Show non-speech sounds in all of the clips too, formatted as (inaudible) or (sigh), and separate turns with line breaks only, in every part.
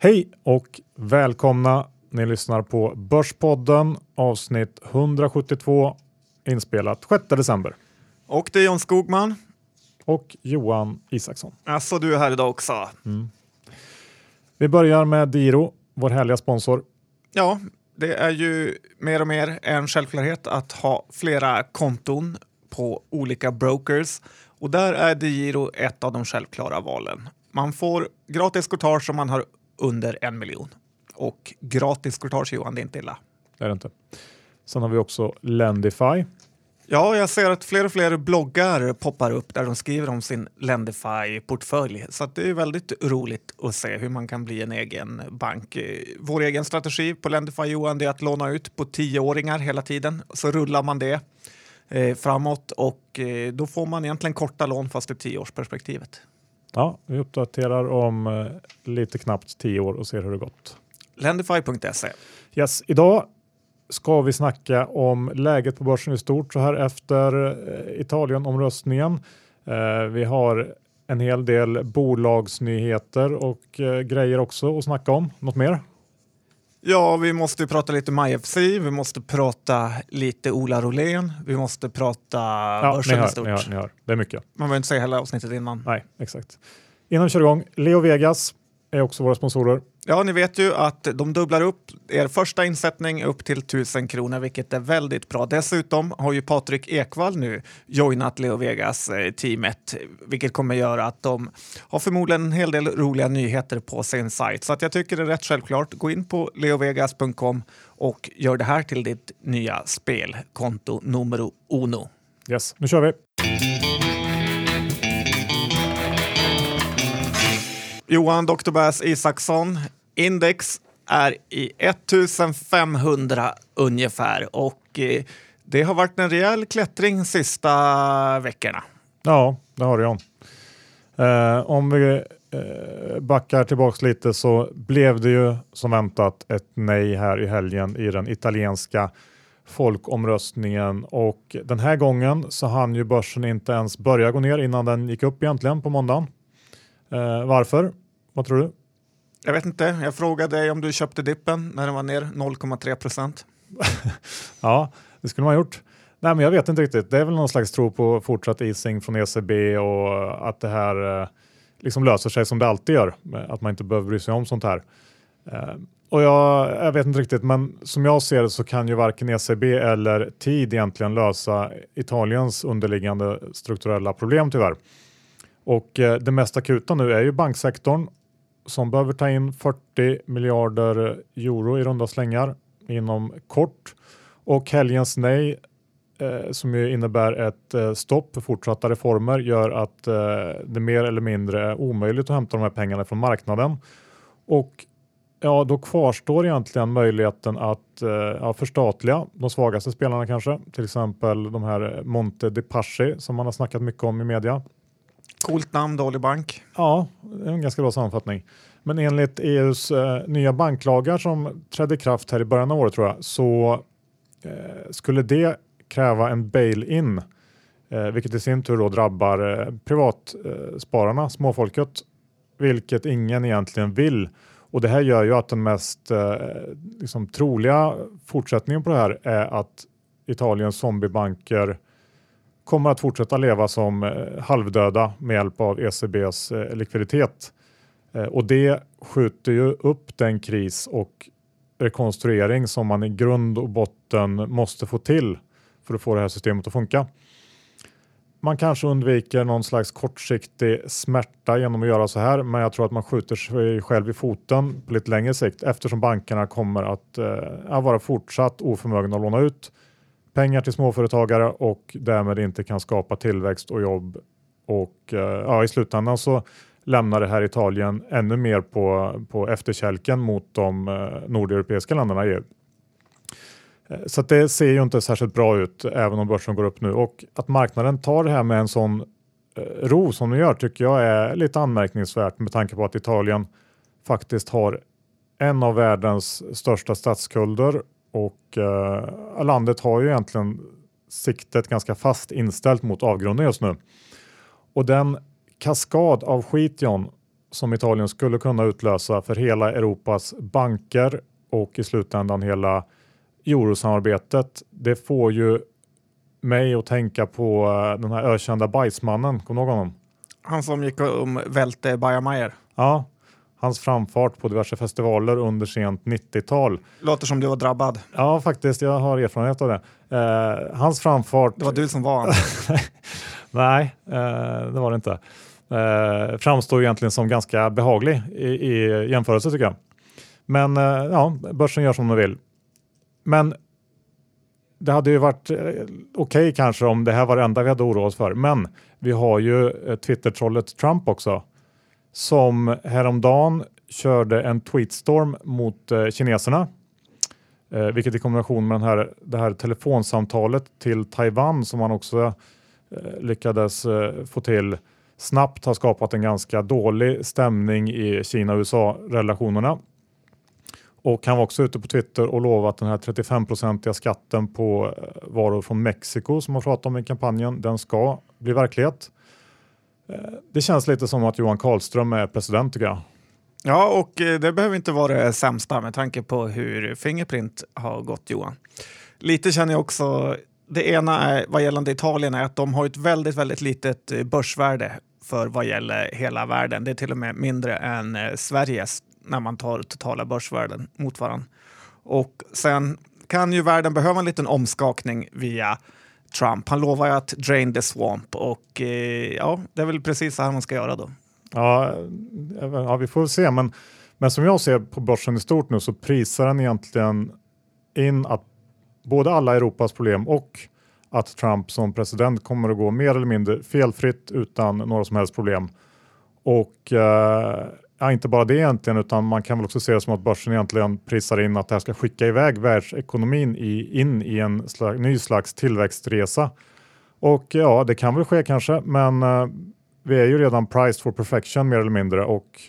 Hej och välkomna! Ni lyssnar på Börspodden avsnitt 172 inspelat 6 december.
Och det är John Skogman.
Och Johan Isaksson.
Alltså du är här idag också.
Mm. Vi börjar med Diro, vår härliga sponsor.
Ja, det är ju mer och mer en självklarhet att ha flera konton på olika brokers och där är Diro ett av de självklara valen. Man får gratis courtage om man har under en miljon. Och gratis courtage Johan, det är inte illa.
Det är det inte. Sen har vi också Lendify.
Ja, jag ser att fler och fler bloggar poppar upp där de skriver om sin Lendify-portfölj. Så det är väldigt roligt att se hur man kan bli en egen bank. Vår egen strategi på Lendify Johan är att låna ut på tioåringar hela tiden. Så rullar man det eh, framåt och eh, då får man egentligen korta lån fast i tioårsperspektivet.
Ja, vi uppdaterar om eh, lite knappt tio år och ser hur det gått.
Lendify.se.
Yes, idag ska vi snacka om läget på börsen i stort så här efter eh, Italiens Eh, vi har en hel del bolagsnyheter och grejer också att snacka om. Något mer?
Ja, vi måste prata lite MyFC, vi måste prata lite Ola Rolén, vi måste prata
ja, börsen i stort. Ni hör, ni hör. Det är mycket.
Man behöver inte säga hela avsnittet innan.
Nej, exakt. Innan vi kör igång, Leo Vegas är också våra sponsorer.
Ja, ni vet ju att de dubblar upp er första insättning upp till 1000 kronor, vilket är väldigt bra. Dessutom har ju Patrik Ekwall nu joinat Leo Vegas-teamet, eh, vilket kommer göra att de har förmodligen en hel del roliga nyheter på sin sajt. Så att jag tycker det är rätt självklart. Gå in på leovegas.com och gör det här till ditt nya spelkonto numero uno.
Yes, nu kör vi!
Johan Dr. Bass Isaksson, index är i 1500 ungefär och eh, det har varit en rejäl klättring sista veckorna.
Ja, det har det John. Eh, om vi eh, backar tillbaks lite så blev det ju som väntat ett nej här i helgen i den italienska folkomröstningen och den här gången så hann ju börsen inte ens börja gå ner innan den gick upp egentligen på måndagen. Eh, varför? Vad tror du?
Jag vet inte. Jag frågade dig om du köpte dippen när den var ner 0,3 procent. (laughs)
ja, det skulle man ha gjort. Nej, men jag vet inte riktigt. Det är väl någon slags tro på fortsatt easing från ECB och att det här eh, liksom löser sig som det alltid gör. Att man inte behöver bry sig om sånt här. Eh, och jag, jag, vet inte riktigt, men som jag ser det så kan ju varken ECB eller tid egentligen lösa Italiens underliggande strukturella problem tyvärr. Och eh, det mest akuta nu är ju banksektorn som behöver ta in 40 miljarder euro i runda slängar inom kort. Och helgens nej eh, som ju innebär ett eh, stopp för fortsatta reformer gör att eh, det mer eller mindre är omöjligt att hämta de här pengarna från marknaden. Och ja, då kvarstår egentligen möjligheten att eh, ja, förstatliga de svagaste spelarna kanske, till exempel de här Monte de Paschi som man har snackat mycket om i media.
Coolt namn, dålig bank.
Ja, det är en ganska bra sammanfattning. Men enligt EUs eh, nya banklagar som trädde i kraft här i början av året tror jag, så eh, skulle det kräva en bail-in, eh, vilket i sin tur då drabbar eh, privatspararna, eh, småfolket, vilket ingen egentligen vill. Och det här gör ju att den mest eh, liksom, troliga fortsättningen på det här är att Italiens zombiebanker kommer att fortsätta leva som eh, halvdöda med hjälp av ECBs eh, likviditet. Eh, och det skjuter ju upp den kris och rekonstruering som man i grund och botten måste få till för att få det här systemet att funka. Man kanske undviker någon slags kortsiktig smärta genom att göra så här, men jag tror att man skjuter sig själv i foten på lite längre sikt eftersom bankerna kommer att eh, vara fortsatt oförmögna att låna ut pengar till småföretagare och därmed inte kan skapa tillväxt och jobb. Och eh, ja, i slutändan så lämnar det här Italien ännu mer på, på efterkälken mot de eh, nordeuropeiska länderna i EU. Eh, så det ser ju inte särskilt bra ut även om börsen går upp nu och att marknaden tar det här med en sån ro som den gör tycker jag är lite anmärkningsvärt med tanke på att Italien faktiskt har en av världens största statsskulder och eh, landet har ju egentligen siktet ganska fast inställt mot avgrunden just nu. Och den kaskad av skit John, som Italien skulle kunna utlösa för hela Europas banker och i slutändan hela eurosamarbetet. Det får ju mig att tänka på eh, den här ökända bajsmannen. Kommer du ihåg honom?
Han som gick och välte Bajamajor.
Ja, hans framfart på diverse festivaler under sent 90-tal.
Låter som du var drabbad.
Ja, faktiskt. Jag har erfarenhet av det. Eh, hans framfart...
Det var du som var. (laughs)
Nej, eh, det var det inte. Eh, framstår egentligen som ganska behaglig i, i jämförelse tycker jag. Men eh, ja, börsen gör som den vill. Men det hade ju varit eh, okej okay kanske om det här var det enda vi hade oroat oss för. Men vi har ju eh, Twitter-trollet Trump också som häromdagen körde en tweetstorm mot eh, kineserna. Eh, vilket i kombination med den här, det här telefonsamtalet till Taiwan som man också eh, lyckades eh, få till snabbt har skapat en ganska dålig stämning i Kina-USA-relationerna. Och han var också ute på Twitter och lovade att den här 35-procentiga skatten på eh, varor från Mexiko som man pratat om i kampanjen, den ska bli verklighet. Eh, det känns lite som att Johan Karlström är president tycker jag.
Ja, och eh, det behöver inte vara det sämsta med tanke på hur Fingerprint har gått Johan. Lite känner jag också, det ena är vad gällande Italien är att de har ett väldigt, väldigt litet eh, börsvärde för vad gäller hela världen. Det är till och med mindre än Sveriges när man tar totala börsvärden mot varandra. Och sen kan ju världen behöva en liten omskakning via Trump. Han lovar ju att drain the swamp och eh, ja, det är väl precis så här man ska göra då.
Ja, ja vi får se. Men, men som jag ser på börsen i stort nu så prisar den egentligen in att både alla Europas problem och att Trump som president kommer att gå mer eller mindre felfritt utan några som helst problem. Och eh, ja, inte bara det egentligen, utan man kan väl också se det som att börsen egentligen prisar in att det här ska skicka iväg världsekonomin i, in i en slags, ny slags tillväxtresa. Och ja, det kan väl ske kanske, men uh, vi är ju redan priced for perfection mer eller mindre och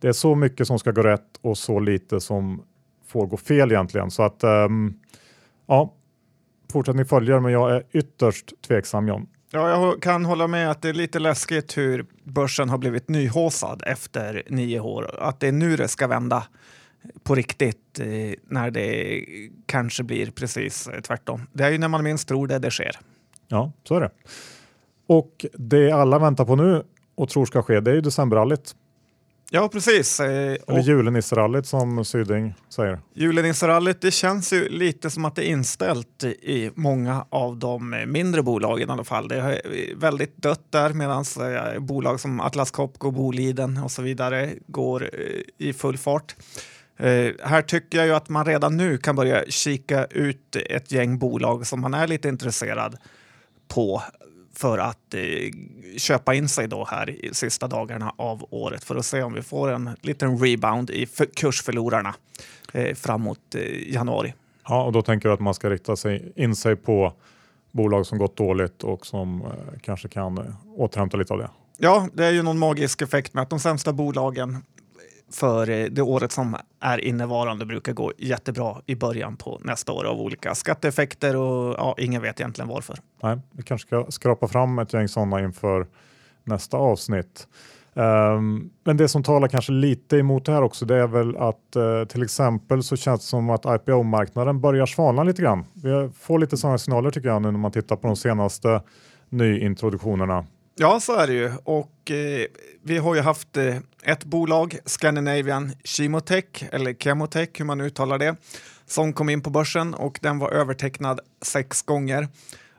det är så mycket som ska gå rätt och så lite som får gå fel egentligen. Så att um, ja, fortsättning följer, men jag är ytterst tveksam John.
Ja, jag kan hålla med att det är lite läskigt hur börsen har blivit nyhåsad efter nio år. Att det är nu det ska vända på riktigt eh, när det kanske blir precis eh, tvärtom. Det är ju när man minst tror det det sker.
Ja, så är det. Och det alla väntar på nu och tror ska ske, det är ju decemberrallyt.
Ja, precis.
Eh, Eller julenisserallyt som Syding säger.
Julenisserallyt, det känns ju lite som att det är inställt i många av de mindre bolagen i alla fall. Det är väldigt dött där medan eh, bolag som Atlas Copco, Boliden och så vidare går eh, i full fart. här tycker jag ju att man redan nu kan börja kika ut ett gäng bolag som man är lite intresserad på för att eh, köpa in sig då här i sista dagarna av året för att se om vi får en liten rebound i kursförlorarna eh, framåt eh, januari.
Ja, och då tänker du att man ska rikta sig in sig på bolag som gått dåligt och som eh, kanske kan återhämta lite av det.
Ja, det är ju någon magisk effekt med att de sämsta bolagen för eh, det året som är innevarande brukar gå jättebra i början på nästa år av olika skatteeffekter och ja, ingen vet egentligen varför.
Nej, vi kanske ska skrapa fram ett gäng sådana inför nästa avsnitt. Um, men det som talar kanske lite emot det här också, det är väl att uh, till exempel så känns det som att IPO-marknaden börjar svalna lite grann. Vi får lite sådana signaler tycker jag nu när man tittar på de senaste nyintroduktionerna.
Ja, så är det ju. Och eh, vi har ju haft eh, ett bolag, Scandinavian Chemotech, eller Chemotech, hur man uttalar det, som kom in på börsen och den var övertecknad sex gånger.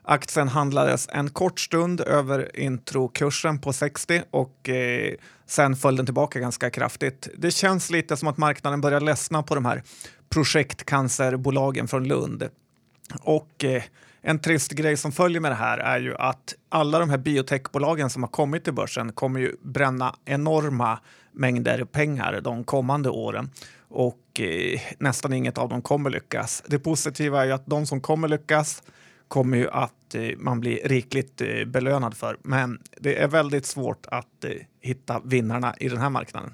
Aktien handlades en kort stund över introkursen på 60 och eh, sen föll den tillbaka ganska kraftigt. Det känns lite som att marknaden börjar ledsna på de här projektcancerbolagen från Lund. Och eh, en trist grej som följer med det här är ju att alla de här biotechbolagen som har kommit till börsen kommer ju bränna enorma mängder pengar de kommande åren och eh, nästan inget av dem kommer lyckas. Det positiva är ju att de som kommer lyckas kommer ju att eh, man blir rikligt eh, belönad för. Men det är väldigt svårt att eh, hitta vinnarna i den här marknaden.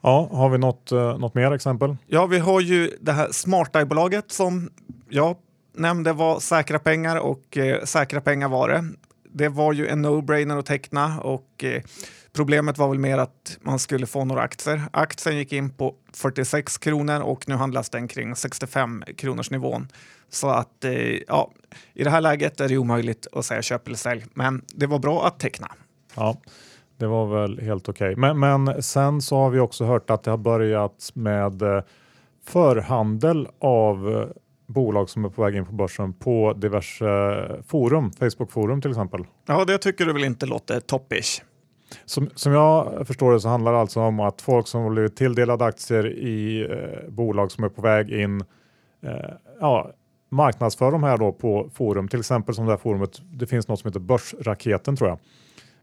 Ja, har vi något, eh, något mer exempel?
Ja, vi har ju det här SmartEye-bolaget som ja, nämnde var säkra pengar och eh, säkra pengar var det. Det var ju en no-brainer att teckna och eh, Problemet var väl mer att man skulle få några aktier. Aktien gick in på 46 kronor och nu handlas den kring 65 kronors nivån. Så att eh, ja, i det här läget är det omöjligt att säga köp eller sälj, men det var bra att teckna.
Ja, det var väl helt okej. Okay. Men, men sen så har vi också hört att det har börjat med eh, förhandel av eh, bolag som är på väg in på börsen på diverse forum, Facebook-forum till exempel.
Ja, det tycker du väl inte låter toppish?
Som, som jag förstår det så handlar det alltså om att folk som har blivit tilldelade aktier i eh, bolag som är på väg in eh, ja, marknadsför de här då på forum, till exempel som det här forumet. Det finns något som heter Börsraketen tror jag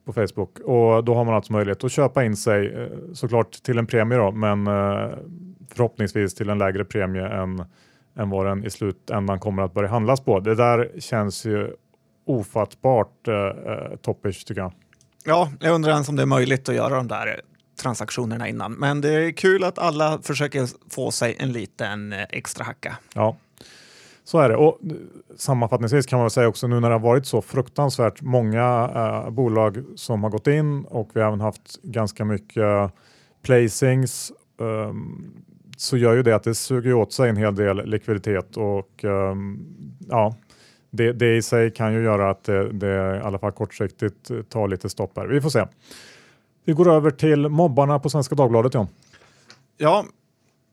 på Facebook och då har man alltså möjlighet att köpa in sig eh, såklart till en premie då, men eh, förhoppningsvis till en lägre premie än, än vad den i slutändan kommer att börja handlas på. Det där känns ju ofattbart eh, eh toppish tycker jag.
Ja, jag undrar ens om det är möjligt att göra de där transaktionerna innan. Men det är kul att alla försöker få sig en liten eh, extra hacka.
Ja, så är det. Och sammanfattningsvis kan man säga också nu när det har varit så fruktansvärt många äh, bolag som har gått in och vi har även haft ganska mycket placings um, så gör ju det att det suger åt sig en hel del likviditet och um, ja, det, det, i sig kan ju göra att det, det i alla fall kortsiktigt tar lite stopp här. Vi får se. Vi går över till mobbarna på Svenska Dagbladet John.
Ja,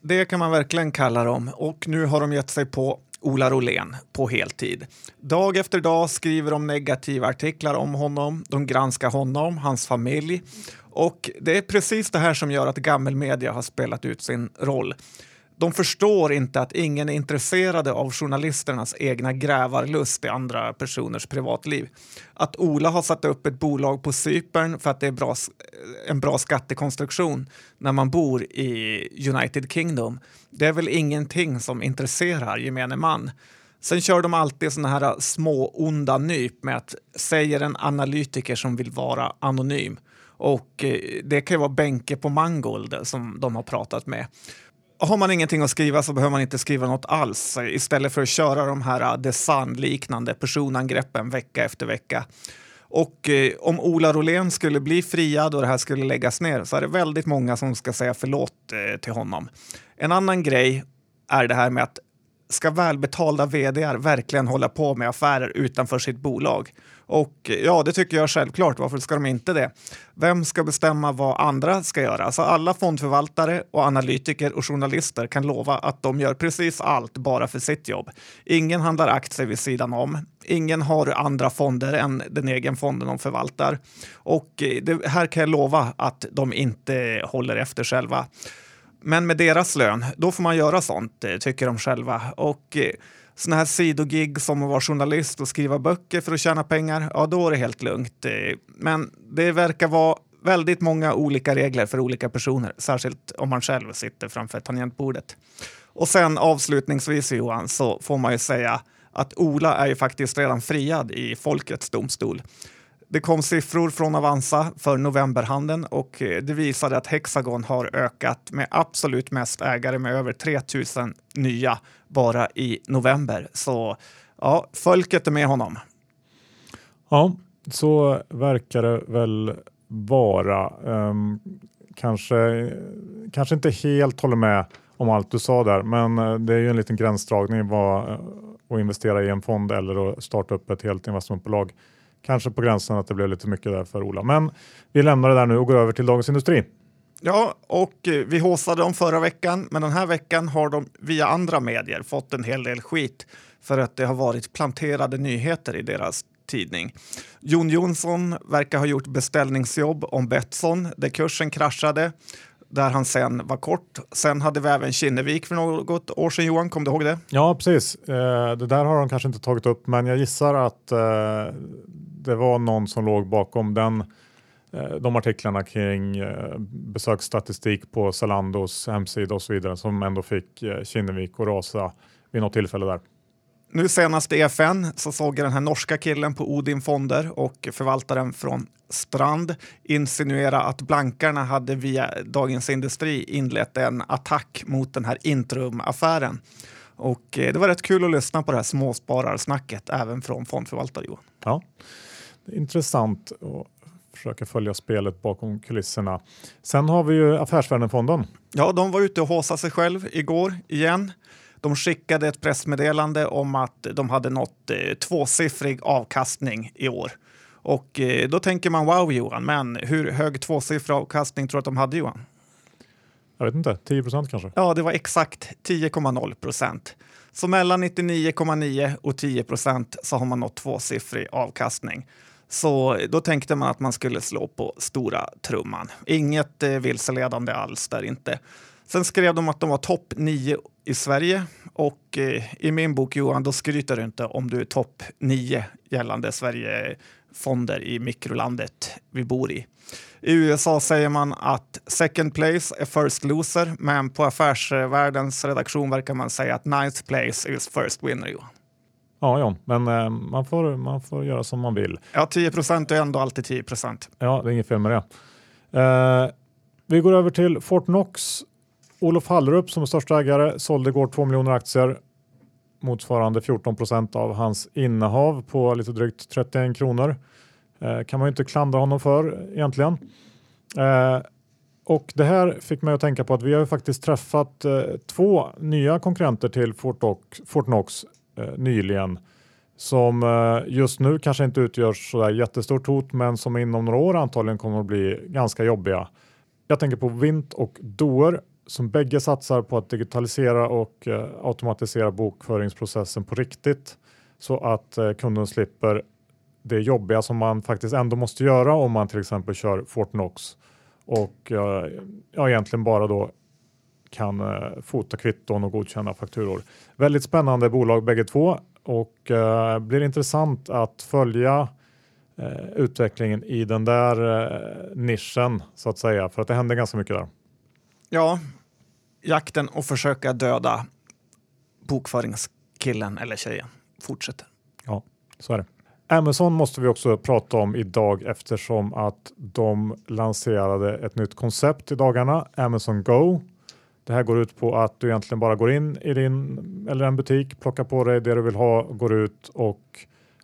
det kan man verkligen kalla dem och nu har de gett sig på Ola Rolén på heltid. Dag efter dag skriver de negativa artiklar om honom. De granskar honom, hans familj och det är precis det här som gör att gammelmedia har spelat ut sin roll. De förstår inte att ingen är intresserade av journalisternas egna grävarlust i andra personers privatliv. Att Ola har satt upp ett bolag på Cypern för att det är bra, eh, en bra skattekonstruktion när man bor i United Kingdom, det är väl ingenting som intresserar gemene man. Sen kör de alltid såna här små onda nyp med att säger en analytiker som vill vara anonym. Och eh, det kan ju vara Benke på Mangold eh, som de har pratat med har man ingenting att skriva så behöver man inte skriva något alls istället för att köra de här äh, design-liknande personangreppen vecka efter vecka. Och eh, om Ola Rolén skulle bli friad och det här skulle läggas ner så är det väldigt många som ska säga förlåt eh, till honom. En annan grej är det här med att ska välbetalda vd verkligen hålla på med affärer utanför sitt bolag? Och ja, det tycker jag självklart. Varför ska de inte det? Vem ska bestämma vad andra ska göra? Alltså alla fondförvaltare och analytiker och journalister kan lova att de gör precis allt bara för sitt jobb. Ingen handlar aktier vid sidan om. Ingen har andra fonder än den egen fonden de förvaltar. Och eh, det här kan jag lova att de inte håller efter själva. Men med deras lön, då får man göra sånt, eh, tycker de själva. Och eh, såna här sidogig som att vara journalist och skriva böcker för att tjäna pengar, ja då är det helt lugnt. Eh, men det verkar vara väldigt många olika regler för olika personer, särskilt om man själv sitter framför tangentbordet. Och sen avslutningsvis Johan, så får man ju säga att Ola är ju faktiskt redan friad i folkets domstol. Det kom siffror från Avanza för novemberhandeln och eh, det visade att Hexagon har ökat med absolut mest ägare med över 3000 nya bara i november. Så ja, folket är med honom.
Ja, så verkar det väl vara. Um, kanske, kanske inte helt håller med om allt du sa där, men eh, det är ju en liten gränsdragning vad, eh, att investera i en fond eller att starta upp ett helt investmentbolag kanske på gränsen att det blev lite mycket där för Ola. Men vi lämnar det där nu och går över till Dagens Industri.
Ja, och eh, vi håsade dem förra veckan, men den här veckan har de via andra medier fått en hel del skit för att det har varit planterade nyheter i deras tidning. Jon Jonsson verkar ha gjort beställningsjobb om Betsson där kursen kraschade där han sen var kort. Sen hade vi även Kinnevik för något år sedan Johan, kom du ihåg det?
Ja, precis. Eh, det där har de kanske inte tagit upp, men jag gissar att eh, det var någon som låg bakom den, eh, de artiklarna kring eh, besöksstatistik på Zalandos hemsida och så vidare som ändå fick eh, Kinnevik att rasa vid något tillfälle där.
Nu senast i FN så såg jag den här norska killen på Odin Fonder och förvaltaren från Strand insinuera att blankarna hade via Dagens Industri inlett en attack mot den här Intrum-affären. Och det var rätt kul att lyssna på det här småspararsnacket även från fondförvaltare Johan.
Ja, intressant att försöker följa spelet bakom kulisserna. Sen har vi ju Affärsvärlden-fonden.
Ja, de var ute och håsade sig själv igår igen. De skickade ett pressmeddelande om att de hade nått eh, tvåsiffrig avkastning i år. Och eh, då tänker man wow Johan, men hur hög tvåsiffrig avkastning tror du att de hade Johan?
Jag vet inte, 10 procent kanske?
Ja, det var exakt 10,0 procent. Så mellan 99,9 och 10 procent så har man nått tvåsiffrig avkastning. Så då tänkte man att man skulle slå på stora trumman. Inget eh, vilseledande alls där inte. Sen skrev de att de var topp 9 i Sverige och eh, i min bok Johan, då skryter du inte om du är topp 9 gällande Sverigefonder i mikrolandet vi bor i. I USA säger man att second place är first loser, men på Affärsvärldens redaktion verkar man säga att ninth place is first winner. Johan.
Ja, ja, men eh, man, får, man får göra som man vill.
Ja, 10 procent är ändå alltid 10 procent.
Ja, det är inget fel med det. Eh, vi går över till Fortnox. Olof Hallrup som är största ägare sålde igår 2 miljoner aktier motsvarande 14 procent av hans innehav på lite drygt 31 kronor. Eh, kan man ju inte klandra honom för egentligen. Eh, och det här fick mig att tänka på att vi har faktiskt träffat eh, två nya konkurrenter till Fortnox, Fortnox Eh, nyligen som eh, just nu kanske inte utgör så jättestort hot men som inom några år antagligen kommer att bli ganska jobbiga. Jag tänker på Vint och Doer som bägge satsar på att digitalisera och eh, automatisera bokföringsprocessen på riktigt så att eh, kunden slipper det jobbiga som man faktiskt ändå måste göra om man till exempel kör Fortnox och eh, ja, egentligen bara då kan eh, fota kvitton och godkänna fakturor. Väldigt spännande bolag bägge två och eh, blir intressant att följa eh, utvecklingen i den där eh, nischen så att säga för att det händer ganska mycket där.
Ja, jakten och försöka döda bokföringskillen eller tjejen fortsätter.
Ja, så är det. Amazon måste vi också prata om idag eftersom att de lanserade ett nytt koncept i dagarna, Amazon Go. Det här går ut på att du egentligen bara går in i din eller en butik, plockar på dig det du vill ha, går ut och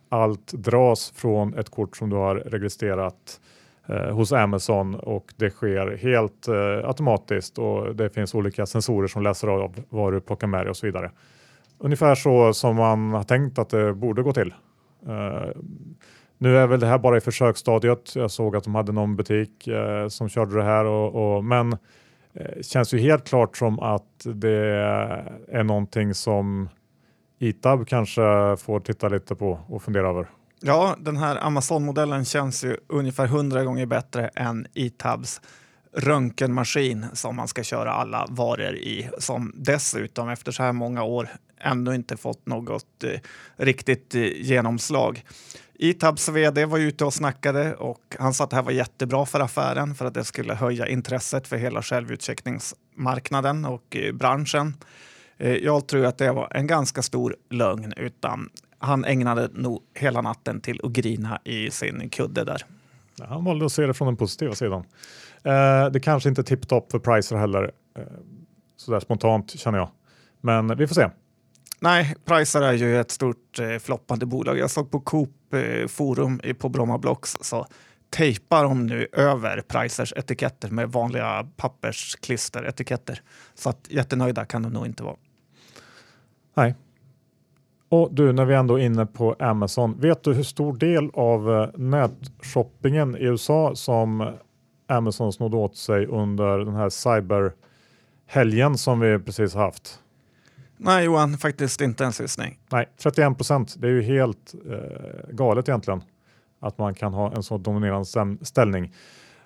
allt dras från ett kort som du har registrerat eh, hos Amazon och det sker helt eh, automatiskt och det finns olika sensorer som läser av vad du plockar med dig och så vidare. Ungefär så som man har tänkt att det borde gå till. Eh, nu är väl det här bara i försöksstadiet. Jag såg att de hade någon butik eh, som körde det här, och, och men Eh, känns ju helt klart som att det är någonting som Itab kanske får titta lite på och fundera över.
Ja, den här Amazon-modellen känns ju ungefär hundra gånger bättre än Itabs röntgenmaskin som man ska köra alla varor i, som dessutom efter så här många år ännu inte fått något eh, riktigt eh, genomslag. Itabs vd var ute och snackade och han sa att det här var jättebra för affären för att det skulle höja intresset för hela självutcheckningsmarknaden och eh, branschen. Eh, jag tror att det var en ganska stor lögn utan han ägnade nog hela natten till att grina i sin kudde där.
Ja, han valde att se det från den positiva sidan. Eh, det kanske inte är tipptopp för Pricer heller, eh, sådär spontant känner jag. Men vi får se.
Nej, Pricer är ju ett stort eh, floppande bolag. Jag såg på Coop forum på Bromma Blocks så tejpar de nu över Pricers etiketter med vanliga pappersklisteretiketter. Så att jättenöjda kan de nog inte vara.
Nej. Och du, när vi ändå är inne på Amazon, vet du hur stor del av eh, nätshoppingen i USA som Amazon snodde åt sig under den här cyberhelgen som vi precis haft?
Nej Johan, faktiskt inte en gissning.
Nej, 31 procent. Det är ju helt eh, galet egentligen att man kan ha en så dominerande ställning.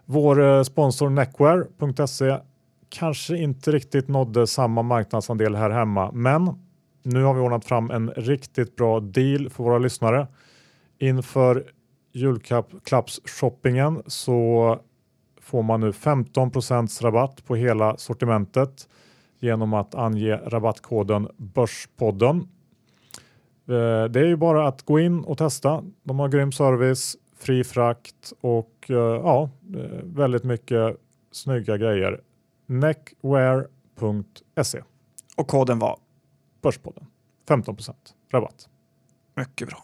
Vår eh, sponsor Neckware.se kanske inte riktigt nådde samma marknadsandel här hemma, men nu har vi ordnat fram en riktigt bra deal för våra lyssnare. Inför julklappsshoppingen så får man nu 15% rabatt på hela sortimentet genom att ange rabattkoden Börspodden. Eh, det är ju bara att gå in och testa. De har grym service, fri frakt och eh, ja, eh, väldigt mycket snygga grejer. Neckwear.se.
Och koden var?
Börspodden. 15% rabatt.
Mycket bra.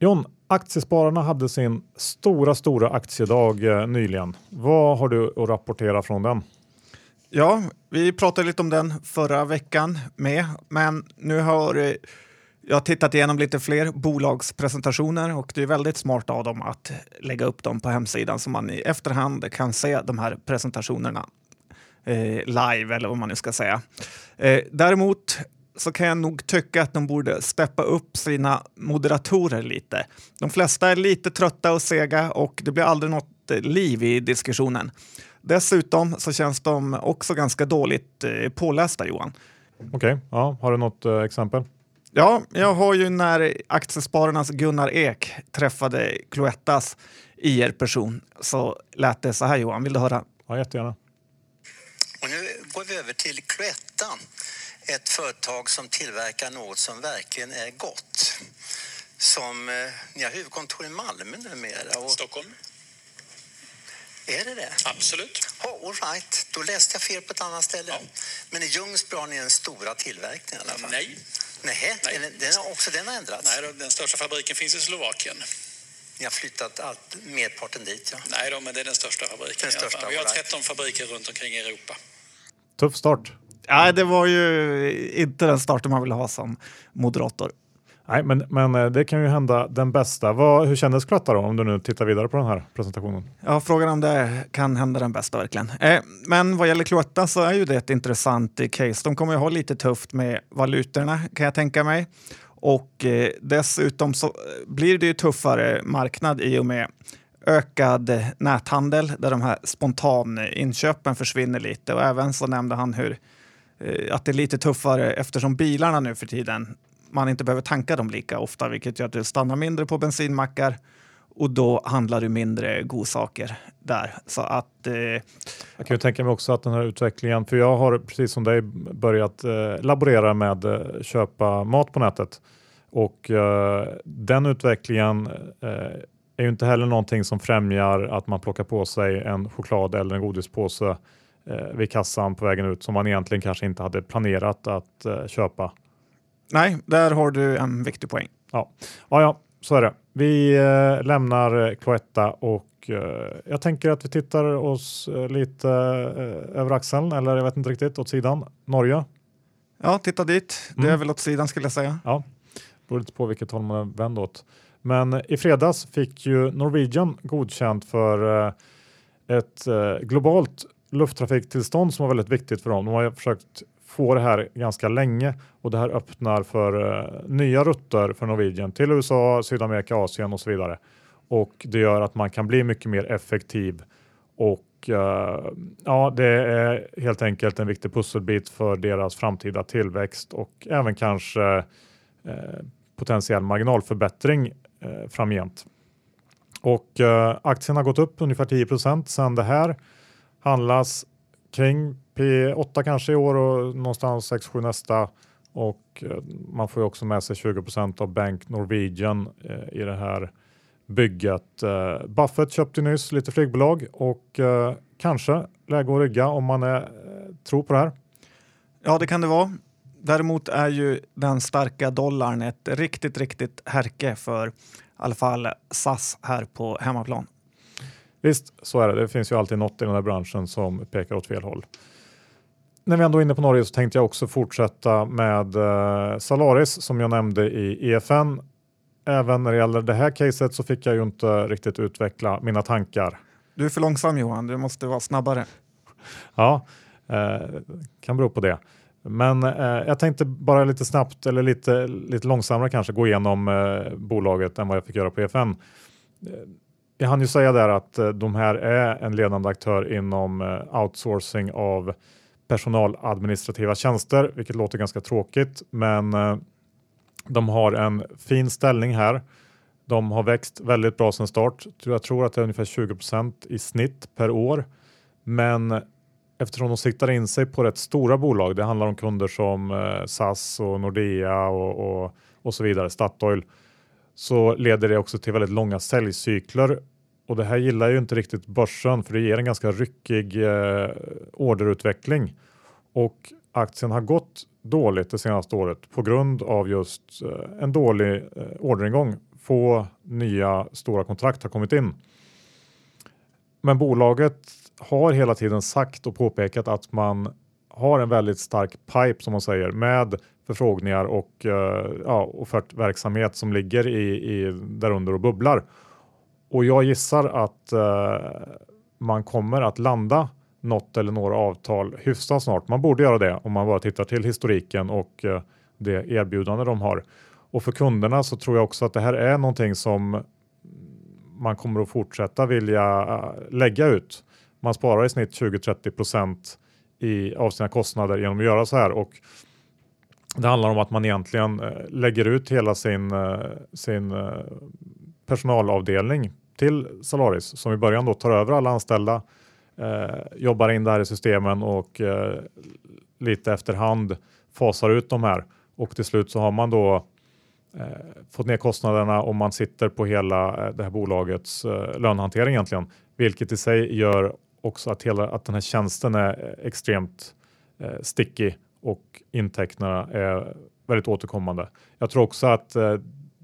John, Aktiespararna hade sin stora, stora aktiedag eh, nyligen. Vad har du att rapportera från den?
Ja, vi pratade lite om den förra veckan med, men nu har eh, jag tittat igenom lite fler bolagspresentationer och det är väldigt smart av dem att lägga upp dem på hemsidan så man i efterhand kan se de här presentationerna eh, live eller vad man nu ska säga. Eh, däremot så kan jag nog tycka att de borde steppa upp sina moderatorer lite. De flesta är lite trötta och sega och det blir aldrig något eh, liv i diskussionen. Dessutom så känns de också ganska dåligt eh, pålästa, Johan.
Okej, okay, ja, har du något eh, exempel?
Ja, jag har ju när Aktiespararnas Gunnar Ek träffade Cloettas IR-person så lät det så här Johan, vill du höra?
Ja, jättegärna.
Och nu går vi över till Cloetta ett företag som tillverkar något som verkligen är gott. Som, eh, ni har huvudkontor i Malmö numera.
Och... Stockholm.
Är det det?
Absolut.
Oh, all right. Då läste jag fel på ett annat ställe. Ja. Men i Ljungsbro har ni den stora tillverkningen i alla fall?
Nej.
Nej, Nej. Den, den, också den har ändrats?
Nej, den största fabriken finns i Slovakien.
Ni har flyttat allt, merparten dit? Ja.
Nej, då, men det är den största fabriken. Den största, Vi har 13 fabriker runt omkring i Europa.
Tuff start.
Ja, det var ju inte den starten man vill ha som moderator.
Nej, men, men eh, det kan ju hända den bästa. Vad, hur kändes Cloetta då, om du nu tittar vidare på den här presentationen?
Ja, frågan om det kan hända den bästa verkligen. Eh, men vad gäller Cloetta så är ju det ett intressant case. De kommer ju ha lite tufft med valutorna kan jag tänka mig. Och eh, dessutom så blir det ju tuffare marknad i och med ökad näthandel där de här spontaninköpen försvinner lite. Och även så nämnde han hur Eh, Eh, att det är lite tuffare eftersom bilarna nu för tiden, man inte behöver tanka dem lika ofta, vilket gör att du stannar mindre på bensinmackar och då handlar du mindre godsaker där. Så att, eh,
jag kan ju tänka mig också att den här utvecklingen, för jag har precis som dig börjat eh, laborera med eh, köpa mat på nätet och eh, den utvecklingen eh, är ju inte heller någonting som främjar att man plockar på sig en choklad eller en godispåse eh, vid kassan på vägen ut som man egentligen kanske inte hade planerat att eh, köpa.
Nej, där har du en viktig poäng.
Ja, ja, ja så är det. Vi eh, lämnar Cloetta och eh, jag tänker att vi tittar oss eh, lite eh, över axeln, eller jag vet inte riktigt, åt sidan. Norge.
Ja, titta dit. Det är mm. väl åt sidan skulle jag säga.
Ja, beror lite på vilket håll man är vänd åt. Men i fredags fick ju Norwegian godkänt för ett globalt lufttrafiktillstånd som var väldigt viktigt för dem. De har försökt få det här ganska länge och det här öppnar för eh, nya rutter för Norwegian till USA, Sydamerika, Asien och så vidare. Och det gör att man kan bli mycket mer effektiv och eh, ja, det är helt enkelt en viktig pusselbit för deras framtida tillväxt och även kanske eh, potentiell marginalförbättring eh, framgent. Och eh, aktien har gått upp ungefär 10% sedan det här handlas kring P8 kanske i år och någonstans 6-7 nästa. Och eh, man får ju också med sig 20% av Bank Norwegian eh, i det här bygget. Eh, Buffett köpte nyss lite flygbolag och kanske läge att rygga om man är, tror på det här.
Ja, det kan det vara. Däremot är ju den starka dollarn ett riktigt, riktigt härke för i alla fall SAS här på hemmaplan.
Visst, så är det. Det finns ju alltid något i den här branschen som pekar åt fel håll. När vi ändå är inne på Norge så tänkte jag också fortsätta med eh, Salaris som jag nämnde i EFN. Även när det gäller det här caset så fick jag ju inte riktigt utveckla mina tankar.
Du är för långsam Johan, du måste vara snabbare.
Ja, eh, kan bero på det. Men eh, jag tänkte bara lite snabbt eller lite, lite långsammare kanske gå igenom eh, bolaget än vad jag fick göra på EFN jag hann ju säga där att eh, de här är en ledande aktör inom eh, outsourcing av personaladministrativa tjänster, vilket låter ganska tråkigt, men eh, de har en fin ställning här. De har växt väldigt bra sedan start. Jag tror att det är ungefär 20% i snitt per år. Men eftersom de siktar in sig på rätt stora bolag, det handlar om kunder som SAS och Nordea och, och, och så vidare, Statoil, så leder det också till väldigt långa säljcykler. Och det här gillar ju inte riktigt börsen för det ger en ganska ryckig eh, orderutveckling. Och aktien har gått dåligt det senaste året på grund av just eh, en dålig eh, orderingång. Få nya stora kontrakt har kommit in. Men bolaget har hela tiden sagt och påpekat att man har en väldigt stark pipe som man säger med förfrågningar och uh, ja, offertverksamhet som ligger i, i därunder och bubblar. Och jag gissar att uh, man kommer att landa något eller några avtal hyfsat snart. Man borde göra det om man bara tittar till historiken och uh, det erbjudande de har. Och för kunderna så tror jag också att det här är någonting som man kommer att fortsätta vilja lägga ut. Man sparar i snitt 20-30 procent av sina kostnader genom att göra så här och det handlar om att man egentligen eh, lägger ut hela sin, eh, sin eh, personalavdelning till Salaris som i början då tar över alla anställda, eh, jobbar in det här i systemen och eh, lite efterhand fasar ut de här. Och till slut så har man då eh, fått ner kostnaderna och man sitter på hela det här bolagets eh, lönehantering egentligen, vilket i sig gör också att, hela, att den här tjänsten är extremt eh, stickig och intäkterna är väldigt återkommande. Jag tror också att eh,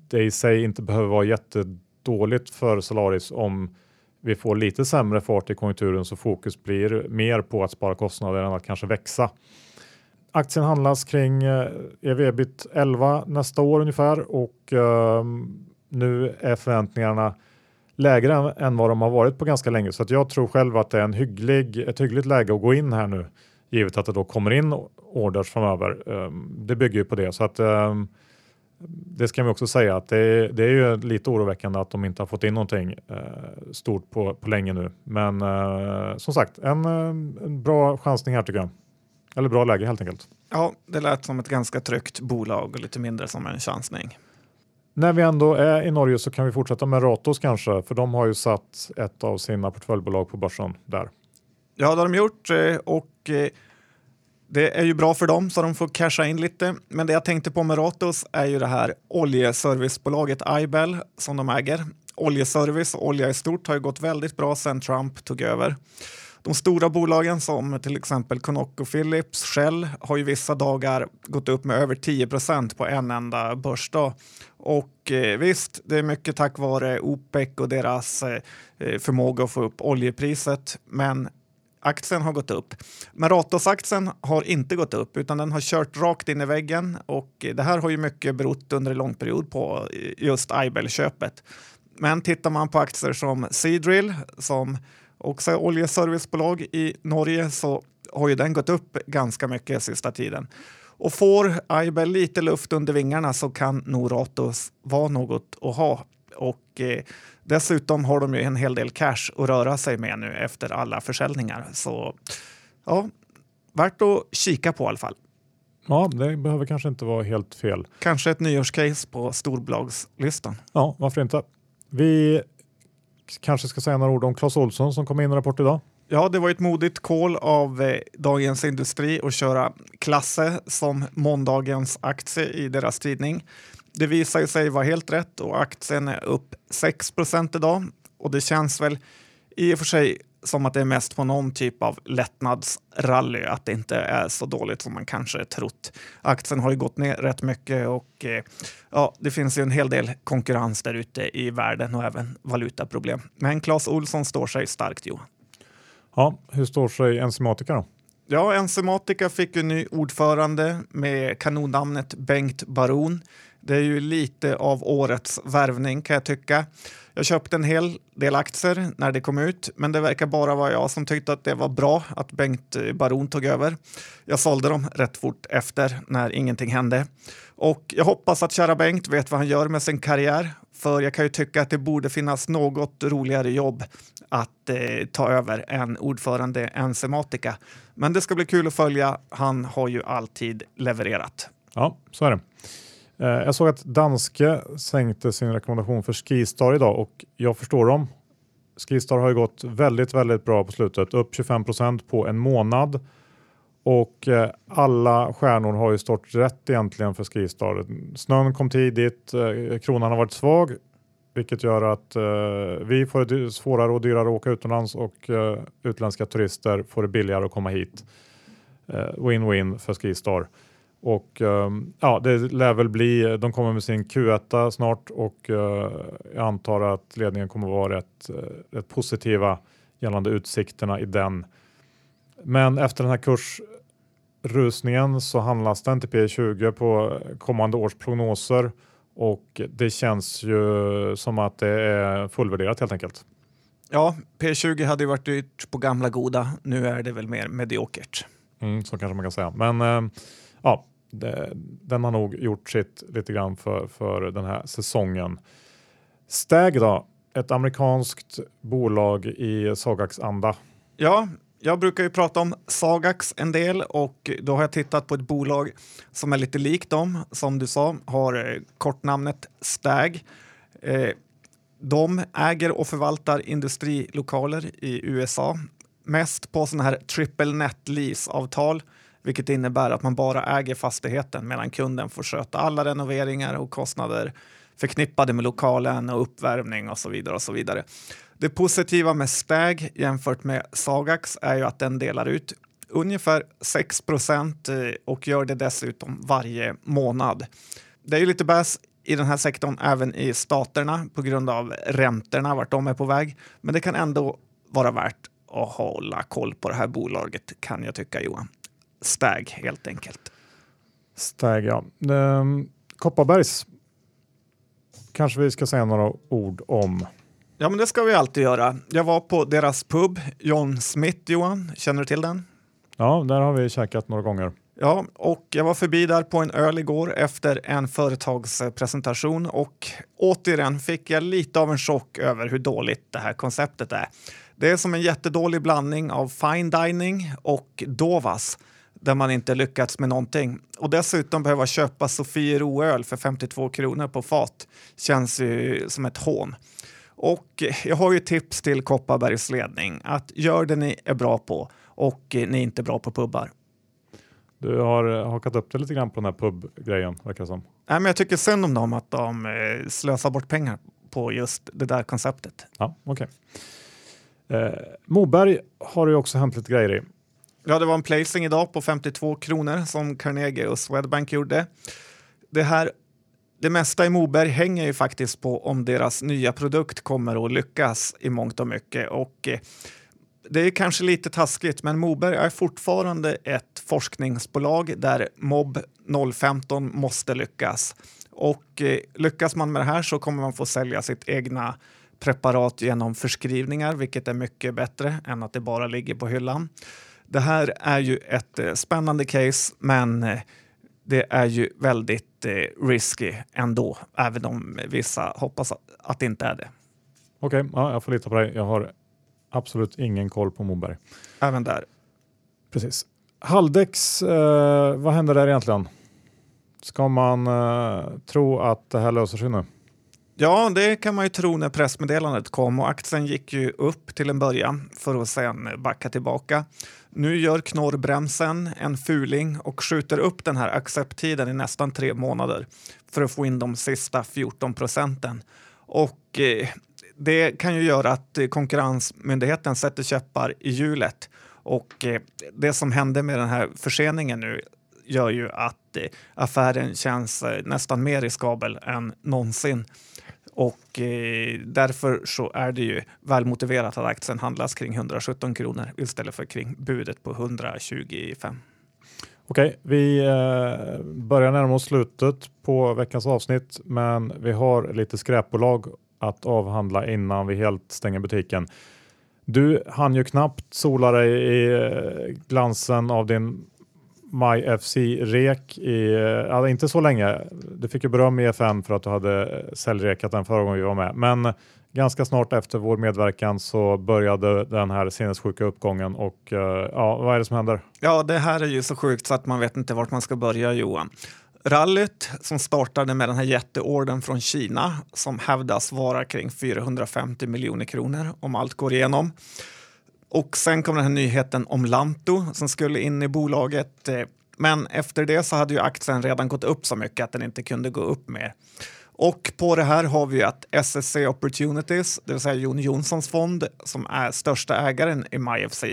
det i sig inte behöver vara jättedåligt för Solaris om vi får lite sämre fart i konjunkturen så fokus blir mer på att spara kostnader än att kanske växa. Aktien handlas kring eh, e ev-ebit 11 nästa år ungefär och ehm, nu är förväntningarna lägre än, än vad de har varit på ganska länge så att jag tror själv att det är en hygglig, ett hyggligt läge att gå in här nu givet att det då kommer in orders framöver. Um, det bygger ju på det så att um, det ska vi också säga att det är, det är ju lite oroväckande att de inte har fått in någonting uh, stort på, på länge nu. Men uh, som sagt, en, en bra chansning här tycker jag. Eller bra läge helt enkelt.
Ja, det lät som ett ganska tryggt bolag och lite mindre som en chansning.
När vi ändå är i Norge så kan vi fortsätta med Ratos kanske, för de har ju satt ett av sina portföljbolag på börsen där.
Ja, det har de gjort eh, och eh, det är ju bra för dem så de får casha in lite. Men det jag tänkte på med Ratos är ju det här oljeservicebolaget Ibel som de äger. Oljeservice och olja i stort har ju gått väldigt bra sedan Trump tog över. De stora bolagen som till exempel Conoco Philips, Shell har ju vissa dagar gått upp med över 10 procent på en enda börsdag. Och eh, visst, det är mycket tack vare OPEC och deras eh, förmåga att få upp oljepriset. Men aktien har gått upp. Men Ratos-aktien har inte gått upp utan den har kört rakt in i väggen och det här har ju mycket berott under en lång period på just Aibel-köpet. Men tittar man på aktier som Seadrill som också är oljeservicebolag i Norge så har ju den gått upp ganska mycket sista tiden. Och får Aibel lite luft under vingarna så kan nog Ratos vara något att ha. Och eh, dessutom har de ju en hel del cash att röra sig med nu efter alla försäljningar. Så ja, värt att kika på i alla fall.
Ja, det behöver kanske inte vara helt fel.
Kanske ett nyårscase på storbolagslistan.
Ja, varför inte? Vi kanske ska säga några ord om Clas Olsson som kom in i rapport idag.
Ja, det var ett modigt call av eh, Dagens Industri att köra Klasse som måndagens aktie i deras tidning. Det visar sig vara helt rätt och aktien är upp 6% idag och det känns väl i och för sig som att det är mest på någon typ av lättnadsrally, att det inte är så dåligt som man kanske trott. Aktien har ju gått ner rätt mycket och eh, ja, det finns ju en hel del konkurrens där ute i världen och även valutaproblem. Men Clas Olsson står sig starkt Johan.
Ja, hur står sig Enzymatica då?
Ja, Enzymatica fick ju ny ordförande med kanonnamnet Bengt Baron. Det är ju lite av årets värvning kan jag tycka. Jag köpte en hel del aktier när det kom ut, men det verkar bara vara jag som tyckte att det var bra att Bengt Baron tog över. Jag sålde dem rätt fort efter när ingenting hände. Och jag hoppas att kära Bengt vet vad han gör med sin karriär, för jag kan ju tycka att det borde finnas något roligare jobb att eh, ta över än ordförande Enzematica. Men det ska bli kul att följa. Han har ju alltid levererat.
Ja, så är det. Eh, jag såg att Danske sänkte sin rekommendation för Skistar idag och jag förstår dem. Skistar har ju gått väldigt, väldigt bra på slutet, upp 25 procent på en månad. Och eh, alla stjärnor har ju stått rätt egentligen för Skistar. Snön kom tidigt, eh, kronan har varit svag, vilket gör att vi får det svårare och dyrare att åka utomlands och utländska turister får det billigare att komma hit. Win-win för Skistar. Och um, ja, det lär väl bli, de kommer med sin Q1 snart och uh, jag antar att ledningen kommer vara rätt, uh, rätt positiva gällande utsikterna i den. Men efter den här kursrusningen så handlas den till P20 på kommande års prognoser och det känns ju som att det är fullvärderat helt enkelt.
Ja, P20 hade ju varit dyrt på gamla goda. Nu är det väl mer mediokert.
Mm, så kanske man kan säga. Men äh, ja, det, den har nog gjort sitt lite grann för, för den här säsongen. Stag då, ett amerikanskt bolag i Sagax anda.
Ja, jag brukar ju prata om Sagax en del och då har jag tittat på ett bolag som är lite likt dem, som du sa, har eh, kortnamnet Stag. Eh, de äger och förvaltar industrilokaler i USA, mest på sådana här triple net lease-avtal, vilket innebär att man bara äger fastigheten medan kunden får sköta alla renoveringar och kostnader förknippade med lokalen och uppvärmning och så vidare. och så vidare. Det positiva med Stag jämfört med Sagax är ju att den delar ut ungefär 6 procent eh, och gör det dessutom varje månad. Det är ju lite bäst i den här sektorn även i staterna på grund av räntorna, vart de är på väg. Men det kan ändå vara värt att hålla koll på det här bolaget kan jag tycka Johan. Stag helt enkelt.
Stag ja. Um, Kopparbergs kanske vi ska säga några ord om.
Ja, men det ska vi alltid göra. Jag var på deras pub, John Smith, Johan. Känner du till den?
Ja, där har vi käkat några gånger.
Ja, och jag var förbi där på en öl igår efter en företagspresentation och återigen fick jag lite av en chock över hur dåligt det här konceptet är. Det är som en jättedålig blandning av fine dining och Dovas där man inte lyckats med någonting. Och dessutom behöva köpa Sofiero-öl för 52 kronor på fat känns ju som ett hån. Och jag har ju tips till Kopparbergs ledning att gör det ni är bra på och ni är inte bra på pubbar.
Du har hakat upp dig lite grann på den här pubgrejen verkar som.
Nej, men jag tycker synd om dem att de eh, slösar bort pengar på just det där konceptet.
Ja, okej. Okay. Eh, Moberg har det också hänt lite grejer i.
Ja, det var en placing idag på 52 kronor som Carnegie och Swedbank gjorde. Det här det mesta i Moberg hänger ju faktiskt på om deras nya produkt kommer att lyckas i mångt och mycket. Och eh, det är kanske lite taskigt, men Moberg är fortfarande ett forskningsbolag där MOB 015 måste lyckas. Och eh, lyckas man med det här så kommer man få sälja sitt egna preparat genom förskrivningar, vilket är mycket bättre än att det bara ligger på hyllan. Det här är ju ett eh, spännande case, men eh, det är ju väldigt eh, risky ändå, även om vissa hoppas att det inte är det.
Okej, okay, ja, jag får lita på dig. Jag har absolut ingen koll på Moberg.
Även där.
Precis. Haldex, eh, vad händer där egentligen? Ska man eh, tro att det här löser sig nu?
Ja, det kan man ju tro när pressmeddelandet kom och aktien gick ju upp till en början för att sedan backa tillbaka. Nu gör knorrbremsen en fuling och skjuter upp den här accepttiden i nästan tre månader för att få in de sista 14 procenten. Och eh, det kan ju göra att eh, Konkurrensmyndigheten sätter käppar i hjulet. Och eh, det som hände med den här förseningen nu gör ju att eh, affären känns eh, nästan mer riskabel än någonsin. Och eh, därför så är det ju välmotiverat att aktien handlas kring 117 kronor istället för kring budet på 125.
Okej, vi eh, börjar närma oss slutet på veckans avsnitt, men vi har lite skräpbolag att avhandla innan vi helt stänger butiken. Du hann ju knappt sola dig i eh, glansen av din MyFC-rek i, ja, inte så länge. Du fick ju beröm i FN för att du hade säljrekat den förra gången vi var med. Men ganska snart efter vår medverkan så började den här sinnessjuka uppgången och eh, ja, vad är det som händer?
Ja, det här är ju så sjukt så att man vet inte vart man ska börja Johan. Rallyt som startade med den här jätteorden från Kina som hävdas vara kring 450 miljoner kronor om allt går igenom. Och sen kom den här nyheten om Lanto som skulle in i bolaget. Men efter det så hade ju aktien redan gått upp så mycket att den inte kunde gå upp mer. Och på det här har vi att SSC Opportunities, det vill säga Jon Jonssons fond som är största ägaren i MyFC,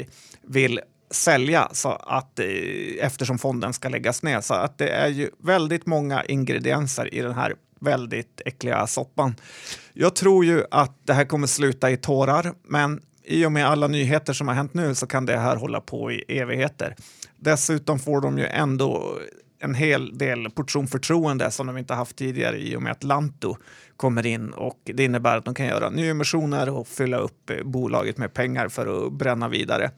vill sälja så att, eh, eftersom fonden ska läggas ner. Så att det är ju väldigt många ingredienser i den här väldigt äckliga soppan. Jag tror ju att det här kommer sluta i tårar, men i och med alla nyheter som har hänt nu så kan det här hålla på i evigheter. Dessutom får de ju ändå en hel del portion förtroende som de inte haft tidigare i och med att Lanto kommer in och det innebär att de kan göra nyemissioner och fylla upp eh, bolaget med pengar för att bränna vidare.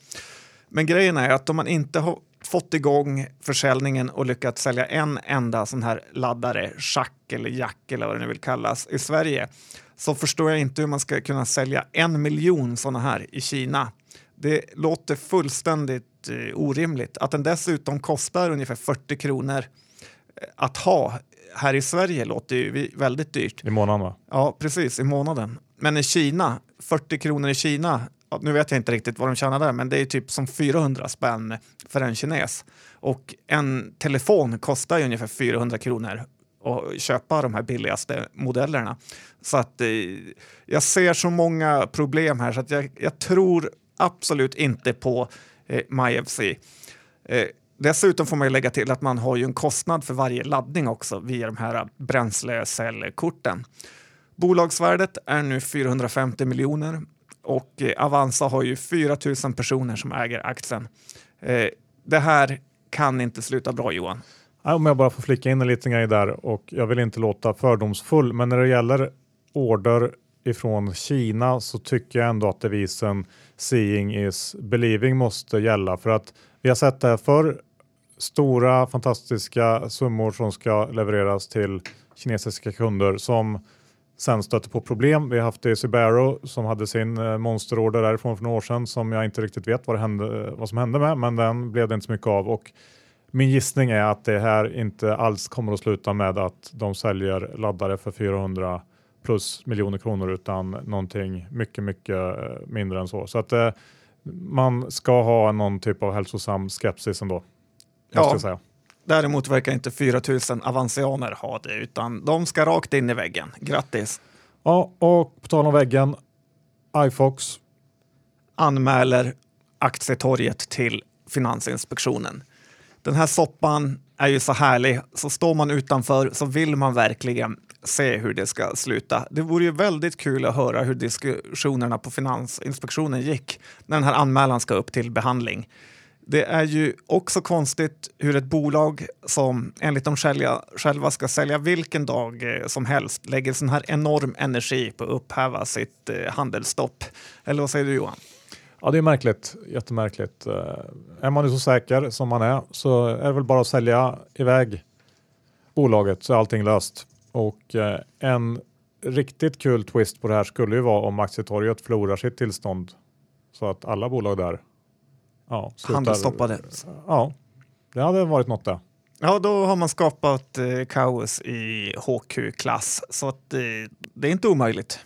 Men grejen är att om man inte har fått igång försäljningen och lyckats sälja en enda sån här laddare, schack eller jack eller vad det nu vill kallas i Sverige så förstår jag inte hur man ska kunna sälja en miljon såna här i Kina. Det låter fullständigt eh, orimligt. Att den dessutom kostar ungefär 40 kronor eh, att ha här i Sverige låter ju väldigt dyrt.
I månaden va?
Ja, precis, i månaden. Men i Kina, 40 kronor i Kina, nu vet jag inte riktigt vad de tjänar där, men det är typ som 400 spänn för en kines. Och en telefon kostar ju ungefär 400 kronor och köpa de här billigaste modellerna. Så att eh, jag ser så många problem här så att jag, jag tror absolut inte på eh, MyFC. Eh, dessutom får man lägga till att man har ju en kostnad för varje laddning också via de här bränslecellkorten. Bolagsvärdet är nu 450 miljoner och eh, Avanza har ju 4 000 personer som äger aktien. Eh, det här kan inte sluta bra Johan.
Om jag bara får flika in en liten grej där och jag vill inte låta fördomsfull, men när det gäller order ifrån Kina så tycker jag ändå att devisen seeing is believing måste gälla för att vi har sett det här för stora fantastiska summor som ska levereras till kinesiska kunder som sen stöter på problem. Vi har haft det i som hade sin eh, monsterorder därifrån för några år sedan som jag inte riktigt vet vad, hände, eh, vad som hände med, men den blev det inte så mycket av. Och min gissning är att det här inte alls kommer att sluta med att de säljer laddare för 400 plus miljoner kronor utan någonting mycket, mycket eh, mindre än så. Så att eh, man ska ha någon typ av hälsosam skepsis ändå. Ja, säga.
Däremot verkar inte 4000 avansianer ha det, utan de ska rakt in i väggen. Grattis!
Ja, och på tal om väggen, iFox
anmäler aktietorget till Finansinspektionen. Den här soppan är ju så härlig, så står man utanför så vill man verkligen se hur det ska sluta. Det vore ju väldigt kul att höra hur diskussionerna på Finansinspektionen gick när den här anmälan ska upp till behandling. Det är ju också konstigt hur ett bolag som enligt dem själva ska sälja vilken dag eh, som helst lägger sån här enorm energi på att upphäva sitt eh, handelsstopp. Eller vad säger du Johan?
Ja, det är märkligt. Jättemärkligt. Eh, är man nu så säker som man är så är det väl bara att sälja iväg bolaget så är allting löst. Och en riktigt kul twist på det här skulle ju vara om aktietorget förlorar sitt tillstånd så att alla bolag där
ja, handelsstoppade.
Ja, det hade varit något det.
Ja, då har man skapat eh, kaos i HQ-klass, så att, eh, det är inte omöjligt.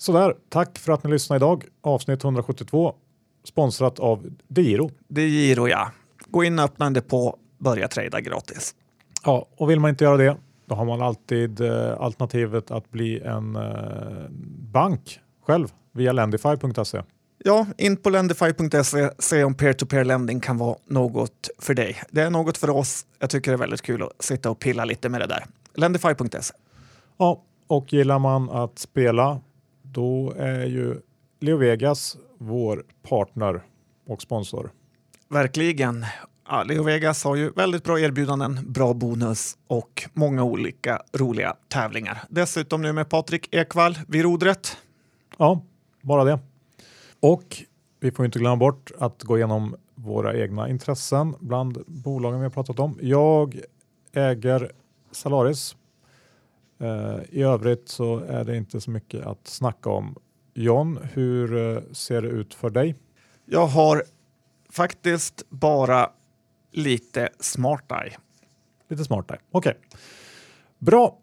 Sådär, tack för att ni lyssnade idag. Avsnitt 172 sponsrat av Diro.
Diro ja. Gå in och öppna en depå, börja trada gratis.
Ja, och vill man inte göra det då har man alltid eh, alternativet att bli en eh, bank själv via lendify.se.
Ja, in på lendify.se, se om peer-to-peer lending kan vara något för dig. Det är något för oss. Jag tycker det är väldigt kul att sitta och pilla lite med det där. Lendify.se.
Ja, och gillar man att spela, då är ju Leo Vegas vår partner och sponsor.
Verkligen. Ja, Leo Vegas har ju väldigt bra erbjudanden, bra bonus och många olika roliga tävlingar. Dessutom nu med Patrik Ekwall vid rodret.
Ja, bara det. Och vi får inte glömma bort att gå igenom våra egna intressen bland bolagen vi har pratat om. Jag äger Salaris. Eh, I övrigt så är det inte så mycket att snacka om. John, hur eh, ser det ut för dig?
Jag har faktiskt bara lite smart eye.
Lite smart eye, okej. Okay. Bra,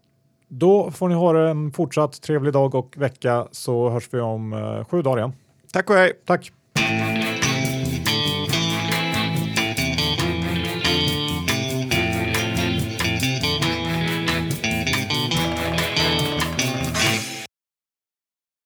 då får ni ha en fortsatt trevlig dag och vecka så hörs vi om eh, sju dagar igen.
Tack och hej!
Tack!